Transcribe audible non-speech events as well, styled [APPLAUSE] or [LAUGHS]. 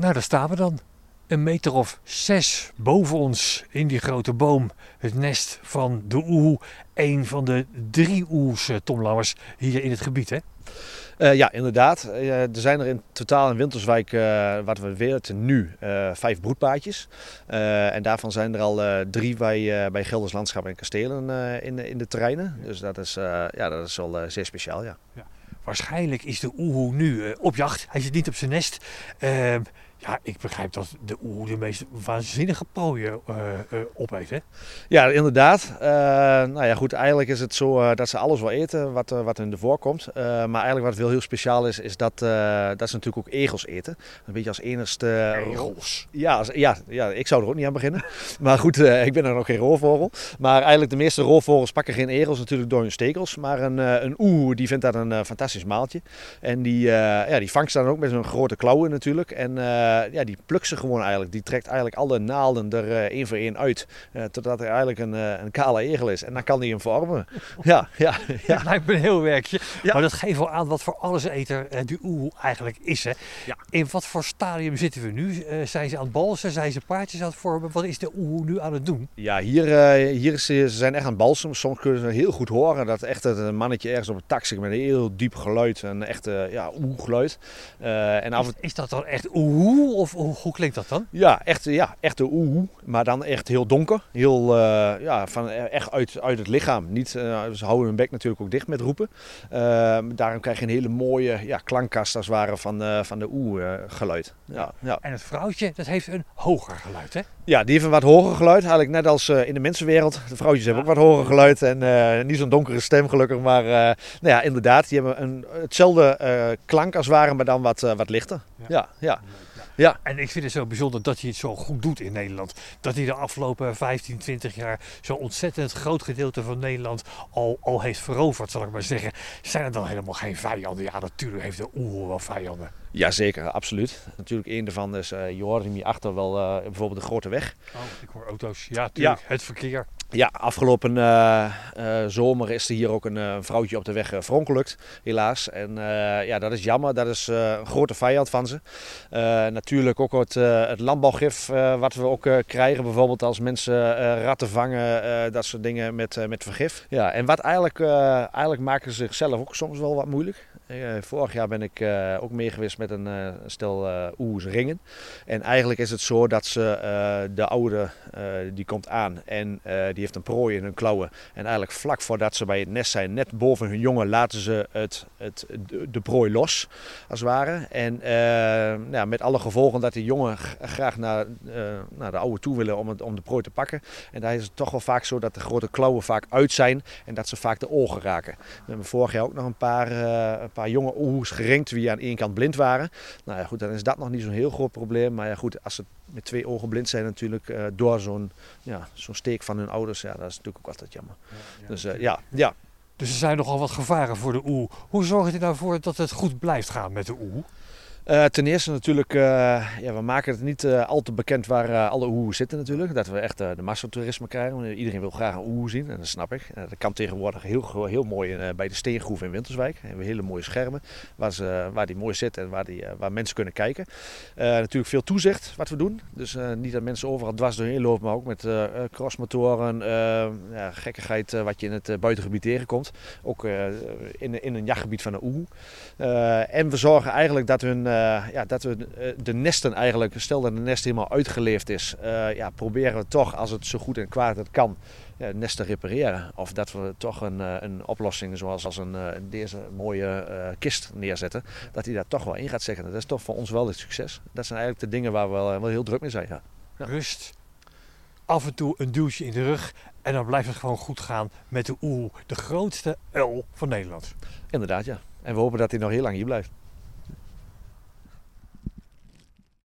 Nou, daar staan we dan. Een meter of zes boven ons in die grote boom. Het nest van de oehoe. Een van de drie oehoes, eh, Tom Lauwers, hier in het gebied, hè? Uh, ja, inderdaad. Uh, er zijn er in totaal in Winterswijk, uh, wat we weten nu, vijf broedpaadjes. en daarvan zijn er al drie bij, bij Gelders Landschap en Kastelen in, in de terreinen. Dus dat is, ja, dat is wel zeer speciaal, ja. ja. Waarschijnlijk is de oehoe nu op jacht. Hij zit niet op zijn nest. Ja, ik begrijp dat de oeh de meest waanzinnige prooien uh, uh, opeet, hè? Ja, inderdaad. Uh, nou ja, goed, eigenlijk is het zo dat ze alles wel eten wat, wat in de voorkomt. maar eigenlijk wat wel heel speciaal is, is dat, dat ze natuurlijk ook egels eten. Een beetje als enigste... Egels? Ja, als, ja, ja, ik zou er ook niet aan beginnen. [LAUGHS] maar goed, ik ben er nog geen roofvogel. Maar eigenlijk de meeste roofvogels pakken geen egels natuurlijk door hun stekels. Maar een, een oeh, die vindt dat een fantastisch maaltje. En die, ja, die vangt dan ook met zo'n grote klauwen natuurlijk. En ja, die plukt ze gewoon eigenlijk. Die trekt eigenlijk alle naalden er uh, één voor één uit. Uh, totdat er eigenlijk een, een kale egel is. En dan kan hij hem vormen. [LAUGHS] ja, ja, ja. Dat lijkt me een heel werkje. Ja. Maar dat geeft wel aan wat voor alleseter die oehoe eigenlijk is. Hè? Ja. In wat voor stadium zitten we nu? zijn ze aan het balsen? Zijn ze paardjes aan het vormen? Wat is de oehoe nu aan het doen? Ja, hier, hier is, ze zijn echt aan het balsen. Soms kunnen ze heel goed horen dat echt het mannetje ergens op het tak zit met een heel diep geluid. Een echte ja, oeh-geluid. en af... is, is dat dan echt oeh? Of hoe, hoe, klinkt dat dan? Ja, echt, ja, echt een oehoe. Maar dan echt heel donker. Heel, uh, ja, van, echt uit, uit het lichaam. Niet, uh, ze houden hun bek natuurlijk ook dicht met roepen. Uh, daarom krijg je een hele mooie ja, klankkast als het ware van, van de oe geluid. Ja, ja. En het vrouwtje, dat heeft een hoger geluid, hè? Ja, die heeft een wat hoger geluid. Eigenlijk net als in de mensenwereld. De vrouwtjes hebben ook wat hoger geluid. En niet zo'n donkere stem gelukkig. Maar nou ja, inderdaad, die hebben een, hetzelfde klank als het ware, maar dan wat, wat lichter. ja. ja. Ja. En ik vind het zo bijzonder dat hij het zo goed doet in Nederland. Dat hij de afgelopen 15, 20 jaar zo'n ontzettend groot gedeelte van Nederland al, al heeft veroverd, zal ik maar zeggen. Zijn er dan helemaal geen vijanden? Ja, natuurlijk heeft de Oehoe wel vijanden. Jazeker, absoluut. Natuurlijk een daarvan is, uh, je hoort hem hier achter wel uh, bijvoorbeeld de Grote Weg. Oh, ik hoor auto's. Ja, tuurlijk. Het verkeer. Ja, afgelopen uh, uh, zomer is er hier ook een uh, vrouwtje op de weg verongelukt, helaas. En ja, dat is jammer. Dat is een grote vijand van ze. natuurlijk ook het, het landbouwgif wat we ook krijgen. Bijvoorbeeld als mensen ratten vangen, dat soort dingen met, met vergif. Ja, en wat eigenlijk, eigenlijk maken ze zichzelf ook soms wel wat moeilijk. Eh, vorig jaar ben ik ook mee geweest met een stel oers ringen. En eigenlijk is het zo dat ze de oude die komt aan en die heeft een prooi in hun klauwen. En eigenlijk vlak voordat ze bij het nest zijn, net boven hun jongen, laten ze het, het, de, prooi los, als het ware. En ja, met alle gevolgen dat die jongen graag naar, naar de oude toe willen om, het, om de prooi te pakken. En daar is het toch wel vaak zo dat de grote klauwen vaak uit zijn en dat ze vaak de ogen raken. We hebben vorig jaar ook nog een paar, een paar jonge oehoes geringd wie aan één kant blind waren. Nou ja, goed, dan is dat nog niet zo'n heel groot probleem. Maar ja, goed, als ze met twee ogen blind zijn natuurlijk uh, door zo'n ja, zo'n steek van hun ouders, ja, dat is natuurlijk ook altijd jammer. Ja, ja, dus uh, ja, ja. Dus er zijn nogal wat gevaren voor de oe. Hoe zorgt u nou voor dat het goed blijft gaan met de oe? Uh, ten eerste natuurlijk, uh, ja, we maken het niet uh, al te bekend waar alle oehoes zitten natuurlijk. Dat we echt de massatoerisme krijgen. Iedereen wil graag een oehoe zien en dat snap ik. dat kan tegenwoordig heel, heel mooi bij de Steengroef in Winterswijk. We hebben hele mooie schermen waar, ze, waar die mooi zit en waar, die, waar mensen kunnen kijken. natuurlijk veel toezicht wat we doen. Dus niet dat mensen overal dwars doorheen lopen, maar ook met crossmotoren, ja, gekkigheid wat je in het buitengebied tegenkomt. Ook in, in een jachtgebied van een oehoe. en we zorgen eigenlijk dat hun ja, dat we eh, de nesten eigenlijk, stel dat een nest helemaal uitgeleefd is, uh, ja, proberen we toch, als het zo goed en kwaad het kan, het nest te repareren. Of dat we toch een, een oplossing zoals als een, deze mooie kist neerzetten, dat hij daar toch wel in gaat zeggen. Dat is toch voor ons wel het succes. Dat zijn eigenlijk de dingen waar we wel, wel heel druk mee zijn. Ja. ja. Rust, af en toe een duwtje in de rug en dan blijft het gewoon goed gaan met de oeh, de grootste uil van Nederland. Inderdaad, ja. En we hopen dat hij nog heel lang hier blijft.